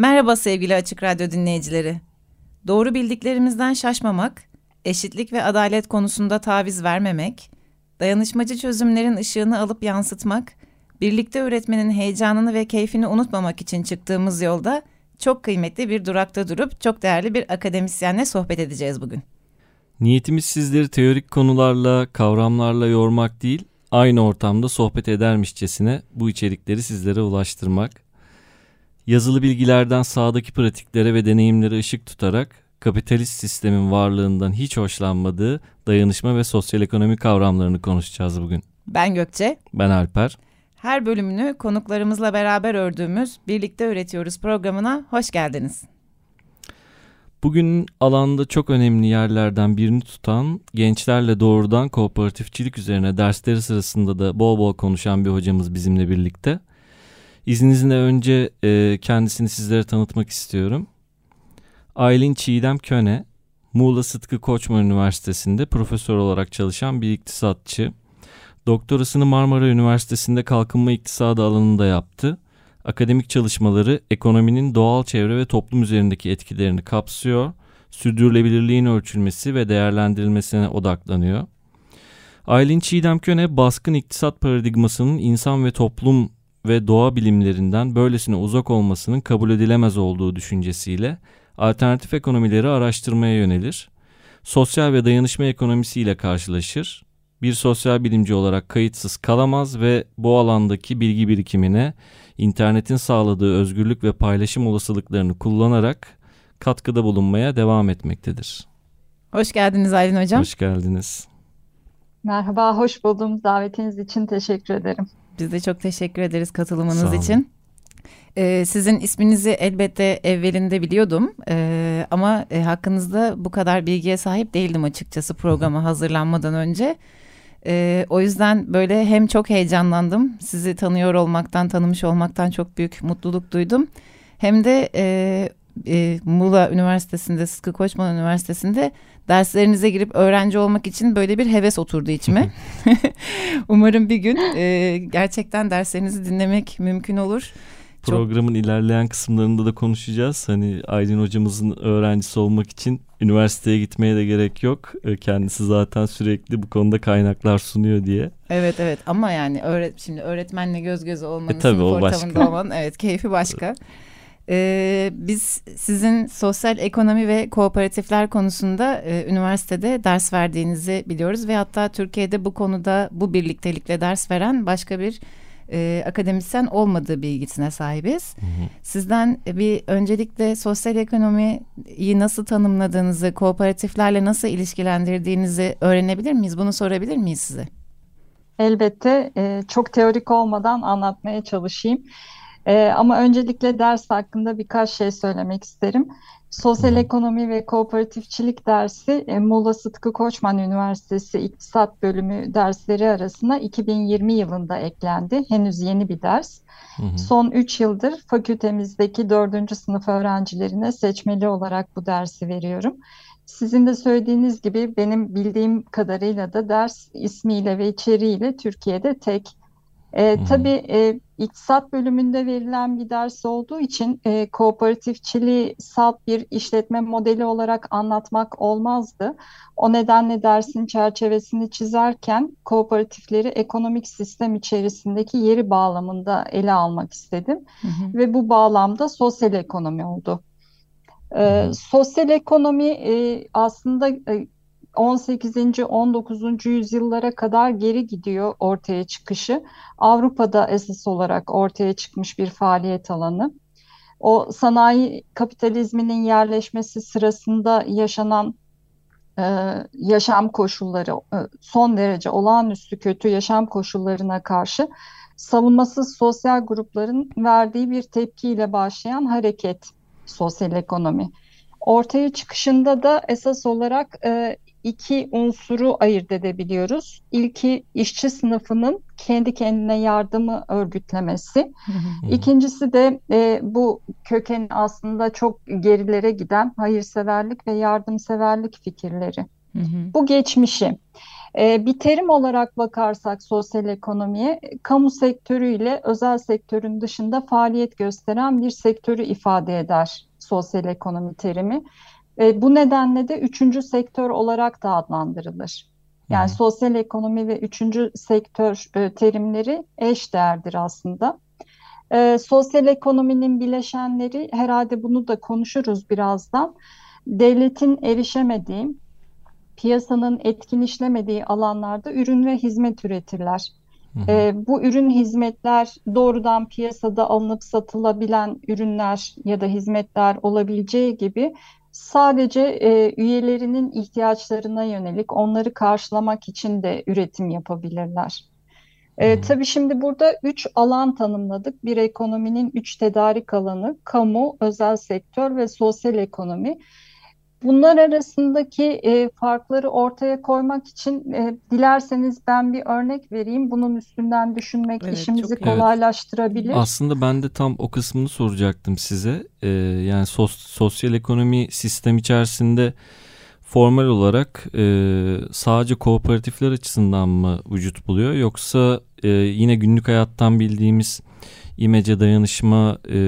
Merhaba sevgili Açık Radyo dinleyicileri. Doğru bildiklerimizden şaşmamak, eşitlik ve adalet konusunda taviz vermemek, dayanışmacı çözümlerin ışığını alıp yansıtmak, birlikte üretmenin heyecanını ve keyfini unutmamak için çıktığımız yolda çok kıymetli bir durakta durup çok değerli bir akademisyenle sohbet edeceğiz bugün. Niyetimiz sizleri teorik konularla, kavramlarla yormak değil, aynı ortamda sohbet edermişçesine bu içerikleri sizlere ulaştırmak. Yazılı bilgilerden sahadaki pratiklere ve deneyimlere ışık tutarak kapitalist sistemin varlığından hiç hoşlanmadığı dayanışma ve sosyal ekonomi kavramlarını konuşacağız bugün. Ben Gökçe. Ben Alper. Her bölümünü konuklarımızla beraber ördüğümüz Birlikte Üretiyoruz programına hoş geldiniz. Bugün alanda çok önemli yerlerden birini tutan gençlerle doğrudan kooperatifçilik üzerine dersleri sırasında da bol bol konuşan bir hocamız bizimle birlikte. İzninizle önce e, kendisini sizlere tanıtmak istiyorum. Aylin Çiğdem Köne, Muğla Sıtkı Koçman Üniversitesi'nde profesör olarak çalışan bir iktisatçı. Doktorasını Marmara Üniversitesi'nde kalkınma iktisadı alanında yaptı. Akademik çalışmaları ekonominin doğal çevre ve toplum üzerindeki etkilerini kapsıyor, sürdürülebilirliğin ölçülmesi ve değerlendirilmesine odaklanıyor. Aylin Çiğdem Köne baskın iktisat paradigmasının insan ve toplum ve doğa bilimlerinden böylesine uzak olmasının kabul edilemez olduğu düşüncesiyle alternatif ekonomileri araştırmaya yönelir. Sosyal ve dayanışma ekonomisiyle karşılaşır. Bir sosyal bilimci olarak kayıtsız kalamaz ve bu alandaki bilgi birikimine internetin sağladığı özgürlük ve paylaşım olasılıklarını kullanarak katkıda bulunmaya devam etmektedir. Hoş geldiniz Aylin Hocam. Hoş geldiniz. Merhaba, hoş buldum. Davetiniz için teşekkür ederim. Biz de çok teşekkür ederiz katılımınız için. Ee, sizin isminizi elbette evvelinde biliyordum Ee, ama e, hakkınızda bu kadar bilgiye sahip değildim açıkçası programa hazırlanmadan önce. Ee, o yüzden böyle hem çok heyecanlandım, sizi tanıyor olmaktan, tanımış olmaktan çok büyük mutluluk duydum. Hem de e, e, Muğla Üniversitesi'nde, Sıtkı Koçman Üniversitesi'nde derslerinize girip öğrenci olmak için böyle bir heves oturdu içime. Umarım bir gün e, gerçekten derslerinizi dinlemek mümkün olur. Çok- Programın ilerleyen kısımlarında da konuşacağız. Hani Aylin hocamızın öğrencisi olmak için üniversiteye gitmeye de gerek yok. Ee, Kendisi zaten sürekli bu konuda kaynaklar sunuyor diye. Evet evet ama yani öğret şimdi öğretmenle göz göze olmanın E, tabii, sınıf o ortamında başka. olmanın evet keyfi başka. Ee, biz sizin sosyal ekonomi ve kooperatifler konusunda e, üniversitede ders verdiğinizi biliyoruz ve hatta Türkiye'de bu konuda bu birliktelikle ders veren başka bir e, akademisyen olmadığı bilgisine sahibiz. Sizden bir öncelikle sosyal ekonomiyi nasıl tanımladığınızı, kooperatiflerle nasıl ilişkilendirdiğinizi öğrenebilir miyiz? Bunu sorabilir miyiz size? Elbette e, çok teorik olmadan anlatmaya çalışayım. E, ama öncelikle ders hakkında birkaç şey söylemek isterim. Sosyal ekonomi ve kooperatifçilik dersi e, Muğla Sıtkı Koçman Üniversitesi İktisat Bölümü dersleri arasında 2020 yılında eklendi. Henüz yeni bir ders. Hı hı. Son 3 yıldır fakültemizdeki 4. sınıf öğrencilerine seçmeli olarak bu dersi veriyorum. Sizin de söylediğiniz gibi benim bildiğim kadarıyla da ders ismiyle ve içeriğiyle Türkiye'de tek. E, tabii e, iktisat bölümünde verilen bir ders olduğu için e, kooperatifçiliği salt bir işletme modeli olarak anlatmak olmazdı. O nedenle dersin çerçevesini çizerken kooperatifleri ekonomik sistem içerisindeki yeri bağlamında ele almak istedim Hı hı. ve bu bağlamda sosyal ekonomi oldu. Hı. sosyal ekonomi e, aslında e, 18. 19. yüzyıllara kadar geri gidiyor ortaya çıkışı. Avrupa'da esas olarak ortaya çıkmış bir faaliyet alanı. O sanayi kapitalizminin yerleşmesi sırasında yaşanan e, yaşam koşulları, e, son derece olağanüstü kötü yaşam koşullarına karşı savunmasız sosyal grupların verdiği bir tepkiyle başlayan hareket sosyal ekonomi. Ortaya çıkışında da esas olarak e, iki unsuru ayırt edebiliyoruz. İlki işçi sınıfının kendi kendine yardımı örgütlemesi. İkincisi de e, bu kökeni aslında çok gerilere giden hayırseverlik ve yardımseverlik fikirleri. Bu geçmişi. E, bir terim olarak bakarsak sosyal ekonomiye, kamu sektörü ile özel sektörün dışında faaliyet gösteren bir sektörü ifade eder sosyal ekonomi terimi. E, bu nedenle de üçüncü sektör olarak da adlandırılır. Yani hmm. sosyal ekonomi ve üçüncü sektör e, terimleri eş değerdir aslında. E, sosyal ekonominin bileşenleri herhalde bunu da konuşuruz birazdan. Devletin erişemediği, piyasanın etkin işlemediği alanlarda ürün ve hizmet üretirler. Hı. E, bu ürün hizmetler doğrudan piyasada alınıp satılabilen ürünler ya da hizmetler olabileceği gibi sadece e, üyelerinin ihtiyaçlarına yönelik onları karşılamak için de üretim yapabilirler. E. Tabii şimdi burada üç alan tanımladık. Bir ekonominin üç tedarik alanı, kamu, özel sektör ve sosyal ekonomi. Bunlar arasındaki e, farkları ortaya koymak için e, dilerseniz ben bir örnek vereyim. Bunun üstünden düşünmek evet, işimizi kolaylaştırabilir. Evet. Aslında ben de tam o kısmını soracaktım size. E, yani sos, sosyal ekonomi sistem içerisinde formal olarak e, sadece kooperatifler açısından mı vücut buluyor yoksa e, yine günlük hayattan bildiğimiz imece dayanışma e,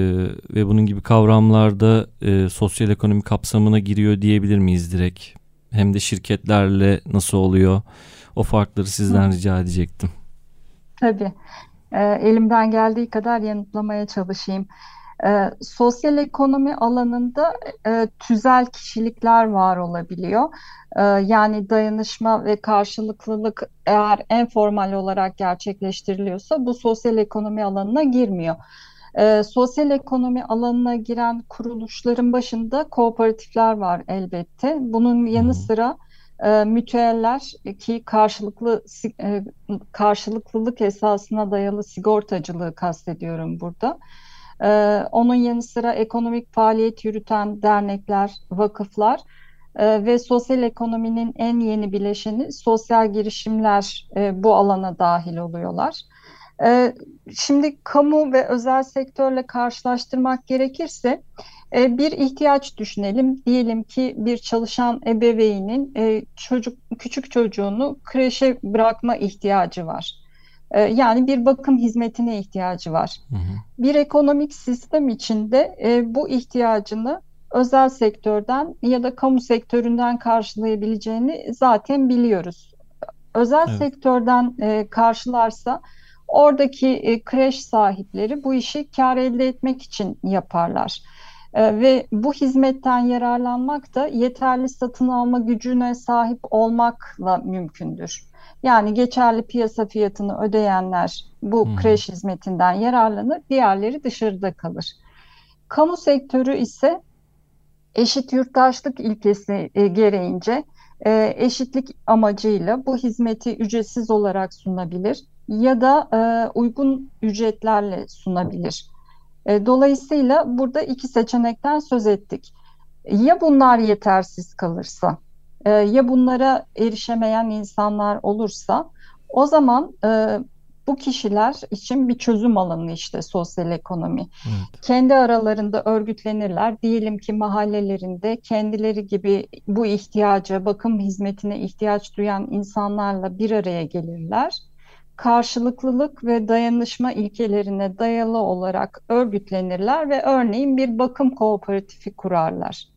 ve bunun gibi kavramlarda e, sosyal ekonomi kapsamına giriyor diyebilir miyiz direkt? Hem de şirketlerle nasıl oluyor? O farkları sizden Hı. rica edecektim. Tabii. E, elimden geldiği kadar yanıtlamaya çalışayım. E, sosyal ekonomi alanında e, tüzel kişilikler var olabiliyor. E, yani dayanışma ve karşılıklılık eğer en formal olarak gerçekleştiriliyorsa bu sosyal ekonomi alanına girmiyor. E, sosyal ekonomi alanına giren kuruluşların başında kooperatifler var elbette. Bunun yanı sıra e, müteeller ki karşılıklı e, karşılıklılık esasına dayalı sigortacılığı kastediyorum burada. Ee, onun yanı sıra ekonomik faaliyet yürüten dernekler, vakıflar e, ve sosyal ekonominin en yeni bileşeni sosyal girişimler e, bu alana dahil oluyorlar. E, şimdi kamu ve özel sektörle karşılaştırmak gerekirse e, bir ihtiyaç düşünelim. Diyelim ki bir çalışan ebeveynin e, çocuk küçük çocuğunu kreşe bırakma ihtiyacı var. Ee, yani bir bakım hizmetine ihtiyacı var. Hı hı. Bir ekonomik sistem içinde e, bu ihtiyacını özel sektörden ya da kamu sektöründen karşılayabileceğini zaten biliyoruz. Özel evet. sektörden e, karşılarsa oradaki e, kreş sahipleri bu işi kar elde etmek için yaparlar. E, ve bu hizmetten yararlanmak da yeterli satın alma gücüne sahip olmakla mümkündür. Yani geçerli piyasa fiyatını ödeyenler bu hmm. kreş hizmetinden yararlanır, diğerleri dışarıda kalır. Kamu sektörü ise eşit yurttaşlık ilkesi e, gereğince e, eşitlik amacıyla bu hizmeti ücretsiz olarak sunabilir ya da e, uygun ücretlerle sunabilir. Dolayısıyla burada iki seçenekten söz ettik. Ya bunlar yetersiz kalırsa, e, ya bunlara erişemeyen insanlar olursa o zaman e, bu kişiler için bir çözüm alanı işte sosyal ekonomi. Evet. Kendi aralarında örgütlenirler. Diyelim ki mahallelerinde kendileri gibi bu ihtiyaca, bakım hizmetine ihtiyaç duyan insanlarla bir araya gelirler. Karşılıklılık ve dayanışma ilkelerine dayalı olarak örgütlenirler ve örneğin bir bakım kooperatifi kurarlar.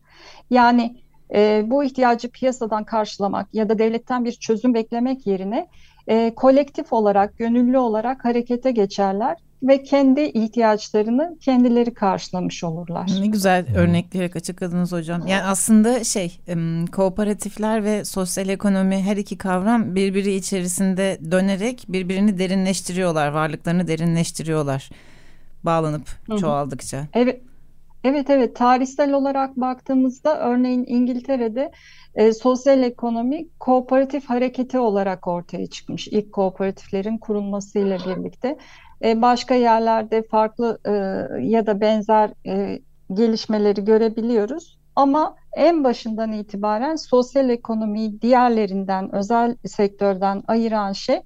Yani e, bu ihtiyacı piyasadan karşılamak ya da devletten bir çözüm beklemek yerine e, kolektif olarak, gönüllü olarak harekete geçerler ve kendi ihtiyaçlarını kendileri karşılamış olurlar. Ne güzel örnekleyerek açıkladınız hocam. Yani aslında şey kooperatifler ve sosyal ekonomi her iki kavram birbiri içerisinde dönerek birbirini derinleştiriyorlar, varlıklarını derinleştiriyorlar bağlanıp Hı-hı. çoğaldıkça. Evet. Evet evet tarihsel olarak baktığımızda örneğin İngiltere'de e, sosyal ekonomi kooperatif hareketi olarak ortaya çıkmış. İlk kooperatiflerin kurulmasıyla birlikte. e, başka yerlerde farklı e, ya da benzer e, gelişmeleri görebiliyoruz. Ama en başından itibaren sosyal ekonomiyi diğerlerinden, özel sektörden ayıran şey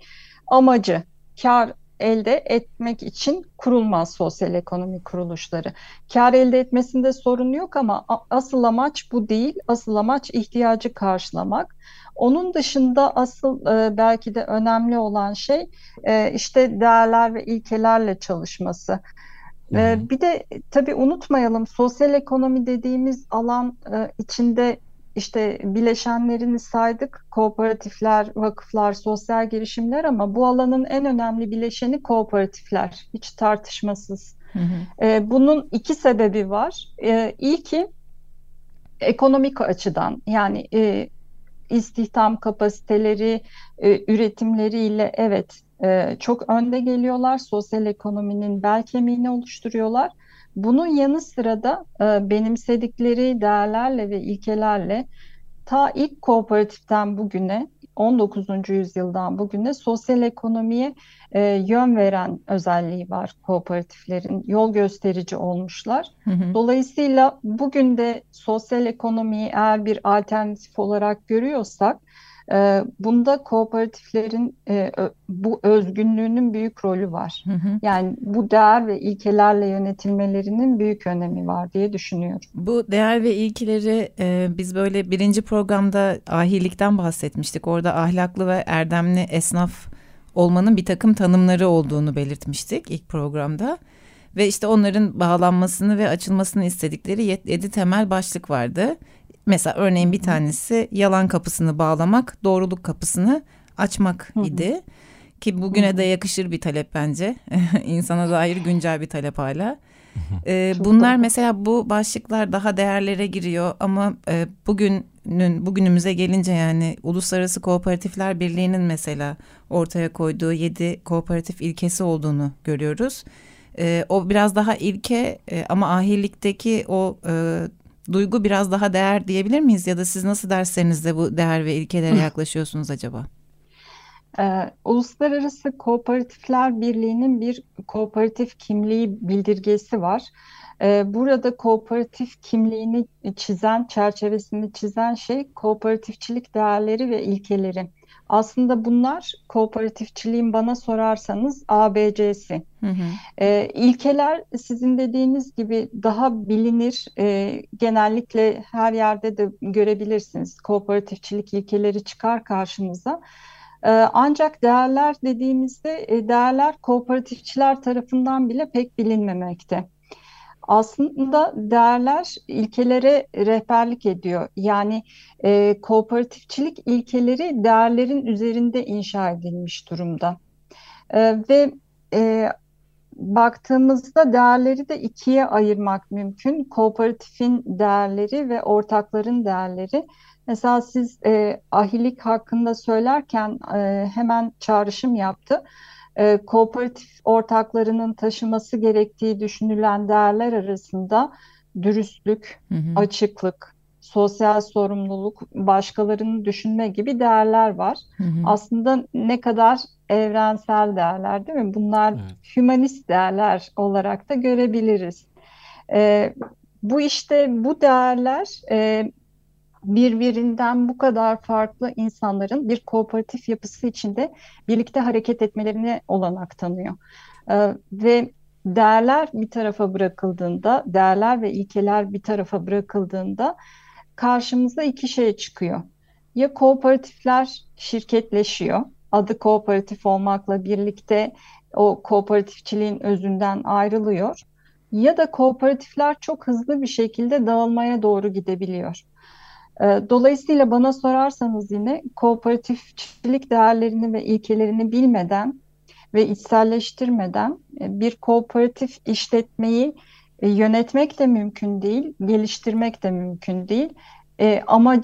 amacı, kar elde etmek için kurulmaz sosyal ekonomi kuruluşları. Kar elde etmesinde sorun yok ama asıl amaç bu değil. Asıl amaç ihtiyacı karşılamak. Onun dışında asıl e, belki de önemli olan şey e, işte değerler ve ilkelerle çalışması. E, bir de tabii unutmayalım sosyal ekonomi dediğimiz alan e, içinde işte bileşenlerini saydık. Kooperatifler, vakıflar, sosyal girişimler ama bu alanın en önemli bileşeni kooperatifler. Hiç tartışmasız. Hı hı. E, bunun iki sebebi var. E, ilki ekonomik açıdan yani e, istihdam kapasiteleri, e, üretimleriyle evet e, çok önde geliyorlar. Sosyal ekonominin bel kemiğini oluşturuyorlar. Bunun yanı sıra da e, benimsedikleri değerlerle ve ilkelerle ta ilk kooperatiften bugüne 19. yüzyıldan bugüne sosyal ekonomiye e, yön veren özelliği var kooperatiflerin. Yol gösterici olmuşlar. Hı hı. Dolayısıyla bugün de sosyal ekonomiyi eğer bir alternatif olarak görüyorsak ee, bunda kooperatiflerin e, bu özgünlüğünün büyük rolü var. Hı hı. Yani bu değer ve ilkelerle yönetilmelerinin büyük önemi var diye düşünüyorum. Bu değer ve ilkeleri e, biz böyle birinci programda ahilikten bahsetmiştik. Orada ahlaklı ve erdemli esnaf olmanın bir takım tanımları olduğunu belirtmiştik ilk programda. Ve işte onların bağlanmasını ve açılmasını istedikleri yedi temel başlık vardı. Mesela örneğin bir tanesi yalan kapısını bağlamak, doğruluk kapısını açmak idi. Ki bugüne de yakışır bir talep bence. İnsana dair güncel bir talep hala. Ee, bunlar mesela bu başlıklar daha değerlere giriyor ama e, bugünün bugünümüze gelince yani Uluslararası Kooperatifler Birliği'nin mesela ortaya koyduğu yedi kooperatif ilkesi olduğunu görüyoruz. E, o biraz daha ilke e, ama ahirlikteki o e, duygu biraz daha değer diyebilir miyiz? Ya da siz nasıl derslerinizde bu değer ve ilkelere yaklaşıyorsunuz acaba? Ee, Uluslararası Kooperatifler Birliği'nin bir kooperatif kimliği bildirgesi var. Ee, burada kooperatif kimliğini çizen, çerçevesini çizen şey kooperatifçilik değerleri ve ilkeleri. Aslında bunlar kooperatifçiliğin bana sorarsanız ABC'si. Hı hı. E, ilkeler sizin dediğiniz gibi daha bilinir. E, genellikle her yerde de görebilirsiniz. Kooperatifçilik ilkeleri çıkar karşınıza. E, ancak değerler dediğimizde e, değerler kooperatifçiler tarafından bile pek bilinmemekte aslında değerler ilkelere rehberlik ediyor. Yani e, kooperatifçilik ilkeleri değerlerin üzerinde inşa edilmiş durumda. E, ve e, baktığımızda değerleri de ikiye ayırmak mümkün. Kooperatifin değerleri ve ortakların değerleri. Mesela siz e, ahilik hakkında söylerken e, hemen çağrışım yaptı e, kooperatif ortaklarının taşıması gerektiği düşünülen değerler arasında dürüstlük, hı hı. açıklık, sosyal sorumluluk, başkalarını düşünme gibi değerler var. Hı hı. Aslında ne kadar evrensel değerler değil mi? Bunlar evet. hümanist değerler olarak da görebiliriz. E, bu işte bu değerler e, birbirinden bu kadar farklı insanların bir kooperatif yapısı içinde birlikte hareket etmelerine olanak tanıyor. Ee, ve değerler bir tarafa bırakıldığında, değerler ve ilkeler bir tarafa bırakıldığında karşımıza iki şey çıkıyor. Ya kooperatifler şirketleşiyor, adı kooperatif olmakla birlikte o kooperatifçiliğin özünden ayrılıyor. Ya da kooperatifler çok hızlı bir şekilde dağılmaya doğru gidebiliyor. Ee, dolayısıyla bana sorarsanız yine kooperatifçilik değerlerini ve ilkelerini bilmeden ve içselleştirmeden e, bir kooperatif işletmeyi e, yönetmek de mümkün değil, geliştirmek de mümkün değil. E, ama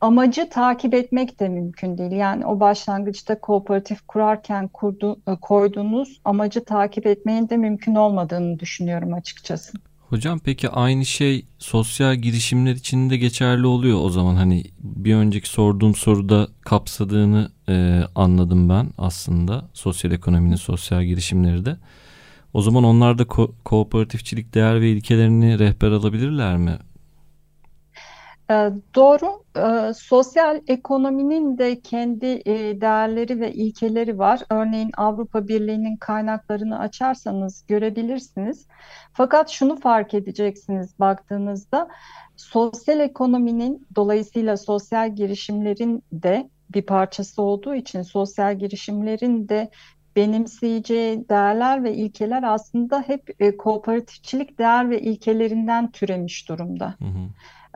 amacı takip etmek de mümkün değil. Yani o başlangıçta kooperatif kurarken kurdu, koyduğunuz amacı takip etmenin de mümkün olmadığını düşünüyorum açıkçası. Hocam peki aynı şey sosyal girişimler için de geçerli oluyor o zaman hani bir önceki sorduğum soruda kapsadığını e, anladım ben aslında sosyal ekonominin sosyal girişimleri de. O zaman onlar da ko- kooperatifçilik değer ve ilkelerini rehber alabilirler mi? Ee, Doğru. Ee, Sosyal ekonominin de kendi e, değerleri ve ilkeleri var. Örneğin Avrupa Birliği'nin kaynaklarını açarsanız görebilirsiniz. Fakat şunu fark edeceksiniz baktığınızda sosyal ekonominin dolayısıyla sosyal girişimlerin de bir parçası olduğu için sosyal girişimlerin de benimseyeceği değerler ve ilkeler aslında hep e, kooperatifçilik değer ve ilkelerinden türemiş durumda. Hı hı.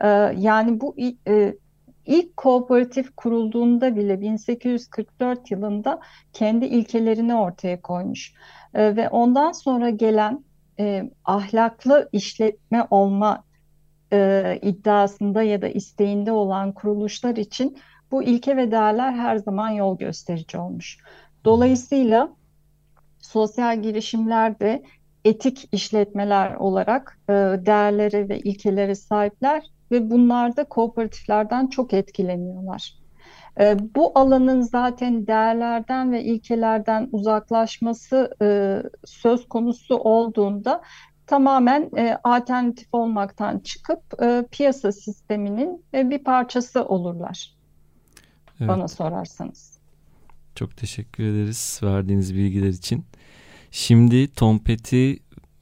Ee, Yani bu e, ilk kooperatif kurulduğunda bile 1844 yılında kendi ilkelerini ortaya koymuş. Ee, Ve ondan sonra gelen e, ahlaklı işletme olma e, iddiasında ya da isteğinde olan kuruluşlar için bu ilke ve değerler her zaman yol gösterici olmuş. Dolayısıyla sosyal girişimler de etik işletmeler olarak e, değerlere ve ilkelere sahipler ve bunlar da kooperatiflerden çok etkileniyorlar. E, bu alanın zaten değerlerden ve ilkelerden uzaklaşması e, söz konusu olduğunda tamamen e, alternatif olmaktan çıkıp e, piyasa sisteminin e, bir parçası olurlar Evet. bana sorarsanız. Çok teşekkür ederiz verdiğiniz bilgiler için. Şimdi Tom Petty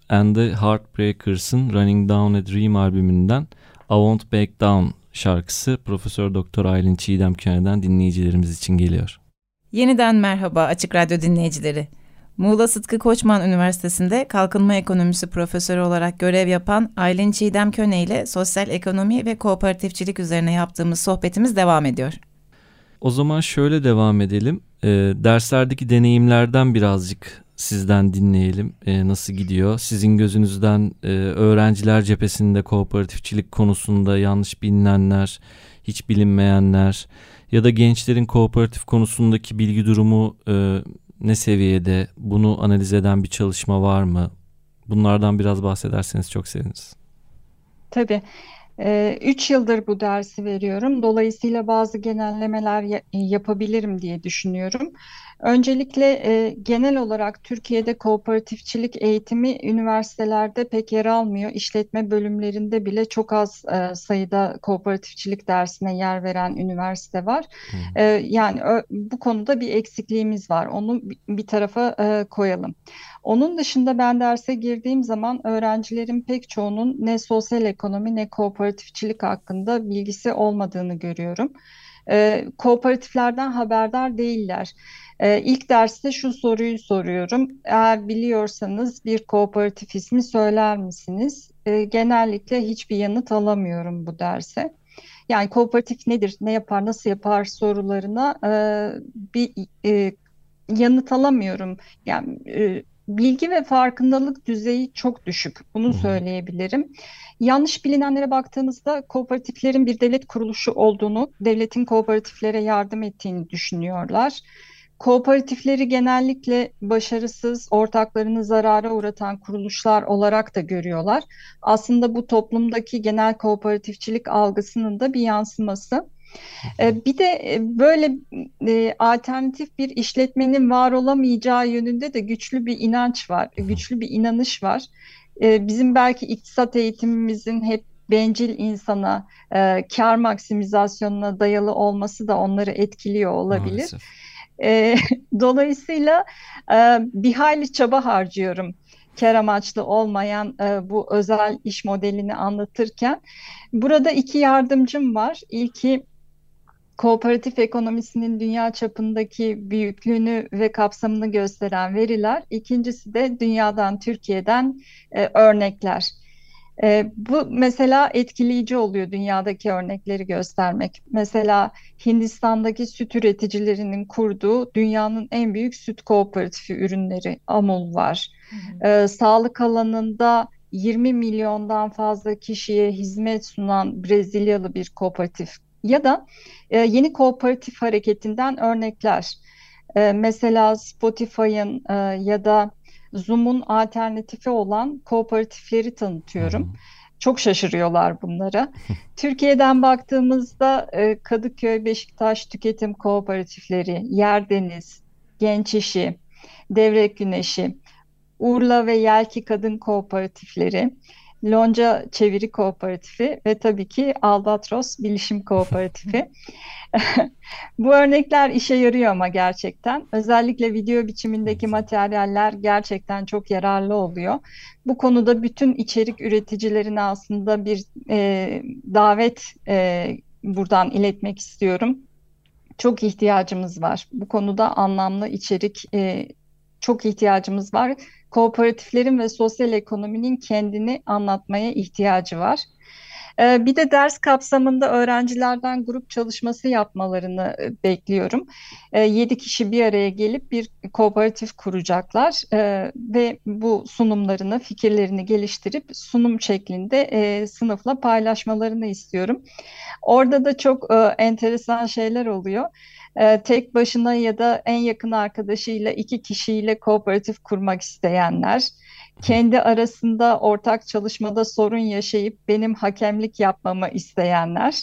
and the Heartbreakers'ın Running Down a Dream albümünden I Won't Back Down şarkısı Profesör Doktor Aylin Çiğdem Köne'den dinleyicilerimiz için geliyor. Yeniden merhaba Açık Radyo dinleyicileri. Muğla Sıtkı Koçman Üniversitesi'nde kalkınma ekonomisi profesörü olarak görev yapan Aylin Çiğdem Köne ile sosyal ekonomi ve kooperatifçilik üzerine yaptığımız sohbetimiz devam ediyor. O zaman şöyle devam edelim. Ee, derslerdeki deneyimlerden birazcık sizden dinleyelim. Ee, nasıl gidiyor? Sizin gözünüzden e, öğrenciler cephesinde kooperatifçilik konusunda yanlış bilinenler, hiç bilinmeyenler ya da gençlerin kooperatif konusundaki bilgi durumu e, ne seviyede? Bunu analiz eden bir çalışma var mı? Bunlardan biraz bahsederseniz çok seviniriz. Tabii. Ee, Üç yıldır bu dersi veriyorum. Dolayısıyla bazı genellemeler ya- yapabilirim diye düşünüyorum. Öncelikle e, genel olarak Türkiye'de kooperatifçilik eğitimi üniversitelerde pek yer almıyor. İşletme bölümlerinde bile çok az e, sayıda kooperatifçilik dersine yer veren üniversite var. E, yani ö- bu konuda bir eksikliğimiz var. Onu bi- bir tarafa e, koyalım. Onun dışında ben derse girdiğim zaman öğrencilerin pek çoğunun ne sosyal ekonomi ne kooperatifçilik hakkında bilgisi olmadığını görüyorum. Ee, kooperatiflerden haberdar değiller. Ee, ilk derste şu soruyu soruyorum. Eğer biliyorsanız bir kooperatif ismi söyler misiniz? Ee, genellikle hiçbir yanıt alamıyorum bu derse. Yani kooperatif nedir, ne yapar, nasıl yapar sorularına e, bir e, yanıt alamıyorum. Yani e, bilgi ve farkındalık düzeyi çok düşük. Bunu söyleyebilirim. Yanlış bilinenlere baktığımızda kooperatiflerin bir devlet kuruluşu olduğunu, devletin kooperatiflere yardım ettiğini düşünüyorlar. Kooperatifleri genellikle başarısız, ortaklarını zarara uğratan kuruluşlar olarak da görüyorlar. Aslında bu toplumdaki genel kooperatifçilik algısının da bir yansıması. E, Bir de e, böyle e, alternatif bir işletmenin var olamayacağı yönünde de güçlü bir inanç var, güçlü bir inanış var. E, Bizim belki iktisat eğitimimizin hep bencil insana, e, kar maksimizasyonuna dayalı olması da onları etkiliyor olabilir. Maalesef. E, dolayısıyla e, bir hayli çaba harcıyorum kar amaçlı olmayan e, bu özel iş modelini anlatırken. Burada iki yardımcım var. İlki kooperatif ekonomisinin dünya çapındaki büyüklüğünü ve kapsamını gösteren veriler. İkincisi de dünyadan, Türkiye'den e, örnekler. E, bu mesela etkileyici oluyor dünyadaki örnekleri göstermek. Mesela Hindistan'daki süt üreticilerinin kurduğu dünyanın en büyük süt kooperatifi ürünleri Amul var. E, sağlık alanında 20 milyondan fazla kişiye hizmet sunan Brezilyalı bir kooperatif ya da e, yeni kooperatif hareketinden örnekler. E, mesela Spotify'ın e, ya da Zoom'un alternatifi olan kooperatifleri Hı tanıtıyorum. hı. Çok şaşırıyorlar bunlara. Türkiye'den baktığımızda e, Kadıköy, Beşiktaş tüketim kooperatifleri, Yerdeniz, Genç İşi, Devrek Güneşi. Urla ve Yelki Kadın Kooperatifleri, Lonca Çeviri Kooperatifi ve tabii ki Albatros Bilişim Kooperatifi. Bu örnekler işe yarıyor ama gerçekten. Özellikle video biçimindeki materyaller gerçekten çok yararlı oluyor. Bu konuda bütün içerik üreticilerine aslında bir e, davet e, buradan iletmek istiyorum. Çok ihtiyacımız var. Bu konuda anlamlı içerik e, çok ihtiyacımız var. Kooperatiflerin ve sosyal ekonominin kendini anlatmaya ihtiyacı var. Ee, bir de ders kapsamında öğrencilerden grup çalışması yapmalarını e, bekliyorum. Ee, yedi kişi bir araya gelip bir kooperatif kuracaklar ee, ve bu sunumlarını, fikirlerini geliştirip sunum şeklinde e, sınıfla paylaşmalarını istiyorum. Orada da çok e, enteresan şeyler oluyor tek başına ya da en yakın arkadaşıyla iki kişiyle kooperatif kurmak isteyenler, kendi arasında ortak çalışmada sorun yaşayıp benim hakemlik yapmamı isteyenler.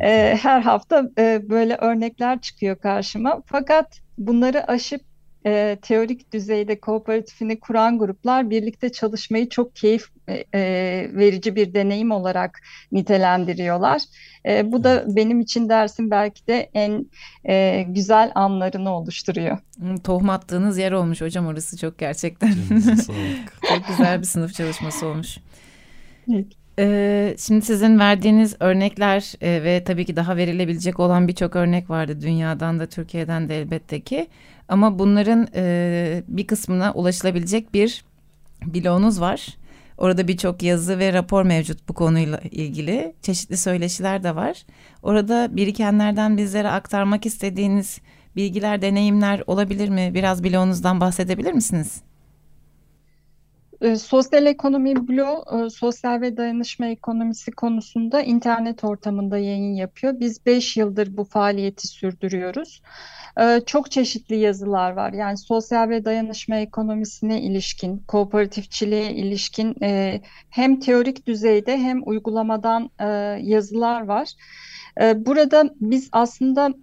Evet. her hafta böyle örnekler çıkıyor karşıma. Fakat bunları aşıp e, teorik düzeyde kooperatifini kuran gruplar birlikte çalışmayı çok keyif e, e, verici bir deneyim olarak nitelendiriyorlar. E, bu da benim için dersin belki de en e, güzel anlarını oluşturuyor. Tohum attığınız yer olmuş hocam orası çok gerçekten. çok güzel bir sınıf çalışması olmuş. Evet. Ee, şimdi sizin verdiğiniz örnekler e, ve tabii ki daha verilebilecek olan birçok örnek vardı dünyadan da Türkiye'den de elbette ki. Ama bunların e, bir kısmına ulaşılabilecek bir bloğunuz var. Orada birçok yazı ve rapor mevcut bu konuyla ilgili. Çeşitli söyleşiler de var. Orada birikenlerden bizlere aktarmak istediğiniz bilgiler, deneyimler olabilir mi? Biraz bloğunuzdan bahsedebilir misiniz? E, sosyal ekonomi bloğu, e, sosyal ve dayanışma ekonomisi konusunda internet ortamında yayın yapıyor. Biz 5 yıldır bu faaliyeti sürdürüyoruz. E, çok çeşitli yazılar var. Yani sosyal ve dayanışma ekonomisine ilişkin, kooperatifçiliğe ilişkin hem teorik düzeyde hem uygulamadan yazılar var. Burada biz aslında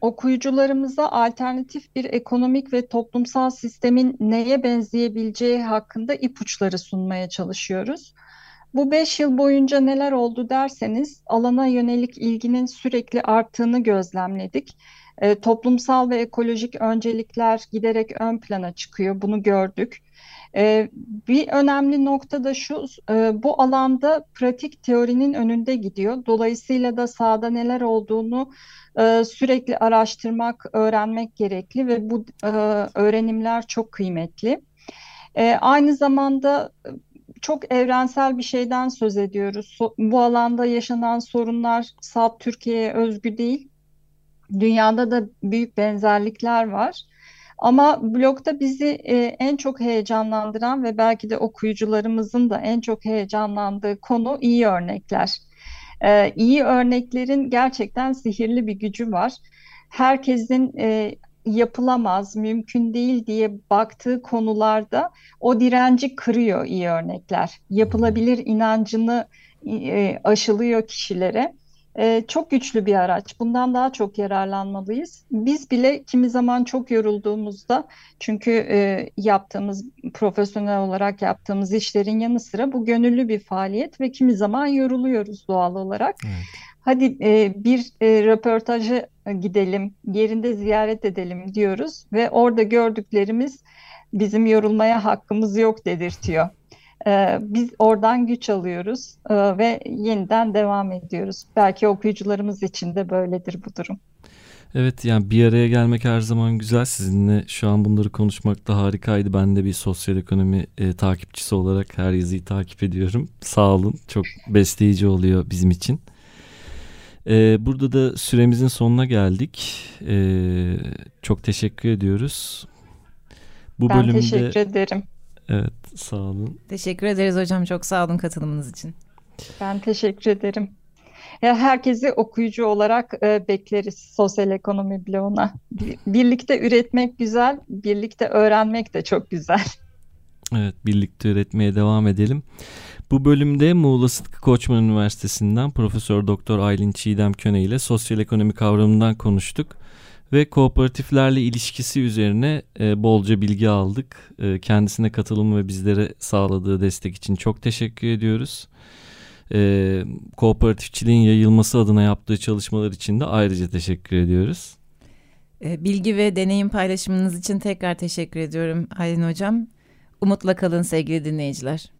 okuyucularımıza alternatif bir ekonomik ve toplumsal sistemin neye benzeyebileceği hakkında ipuçları sunmaya çalışıyoruz. Bu beş yıl boyunca neler oldu derseniz alana yönelik ilginin sürekli arttığını gözlemledik. E, toplumsal ve ekolojik öncelikler giderek ön plana çıkıyor, bunu gördük. E, bir önemli nokta da şu, e, bu alanda pratik teorinin önünde gidiyor. Dolayısıyla da sahada neler olduğunu e, sürekli araştırmak, öğrenmek gerekli ve bu e, öğrenimler çok kıymetli. Aynı zamanda çok evrensel bir şeyden söz ediyoruz. bu alanda yaşanan sorunlar salt Türkiye'ye özgü değil. Dünyada da büyük benzerlikler var. Ama blogda bizi en çok heyecanlandıran ve belki de okuyucularımızın da en çok heyecanlandığı konu iyi örnekler. E, iyi örneklerin gerçekten sihirli bir gücü var. Herkesin e, yapılamaz, mümkün değil diye baktığı konularda o direnci kırıyor iyi örnekler. Yapılabilir inancını e, aşılıyor kişilere e, çok güçlü bir araç. Bundan daha çok yararlanmalıyız. Biz bile kimi zaman çok yorulduğumuzda çünkü e, yaptığımız profesyonel olarak yaptığımız işlerin yanı sıra bu gönüllü bir faaliyet ve kimi zaman yoruluyoruz doğal olarak. Evet. Hadi e, bir e, röportajı gidelim, yerinde ziyaret edelim diyoruz ve orada gördüklerimiz bizim yorulmaya hakkımız yok dedirtiyor. Ee, biz oradan güç alıyoruz e, ve yeniden devam ediyoruz. Belki okuyucularımız için de böyledir bu durum. Evet yani bir araya gelmek her zaman güzel. Sizinle şu an bunları konuşmak da harikaydı. Ben de bir sosyal ekonomi e, takipçisi olarak her yazıyı takip ediyorum. Sağ olun. Çok besleyici oluyor bizim için. E, burada da süremizin sonuna geldik. E, çok teşekkür ediyoruz. Bu ben bölümde... teşekkür ederim. Evet sağ olun. Teşekkür ederiz hocam çok sağ olun katılımınız için. Ben teşekkür ederim. Ya herkesi okuyucu olarak e, bekleriz sosyal ekonomi bloğuna. Birlikte üretmek güzel, birlikte öğrenmek de çok güzel. Evet, birlikte üretmeye devam edelim. Bu bölümde Muğla Sıtkı Koçman Üniversitesi'nden Profesör Doktor Aylin Çiğdem Köne ile sosyal ekonomi kavramından konuştuk ve kooperatiflerle ilişkisi üzerine e, bolca bilgi aldık. E, kendisine katılım ve bizlere sağladığı destek için çok teşekkür ediyoruz. E, kooperatifçiliğin yayılması adına yaptığı çalışmalar için de ayrıca teşekkür ediyoruz. Bilgi ve deneyim paylaşımınız için tekrar teşekkür ediyorum Aylin Hocam. Umutla kalın sevgili dinleyiciler.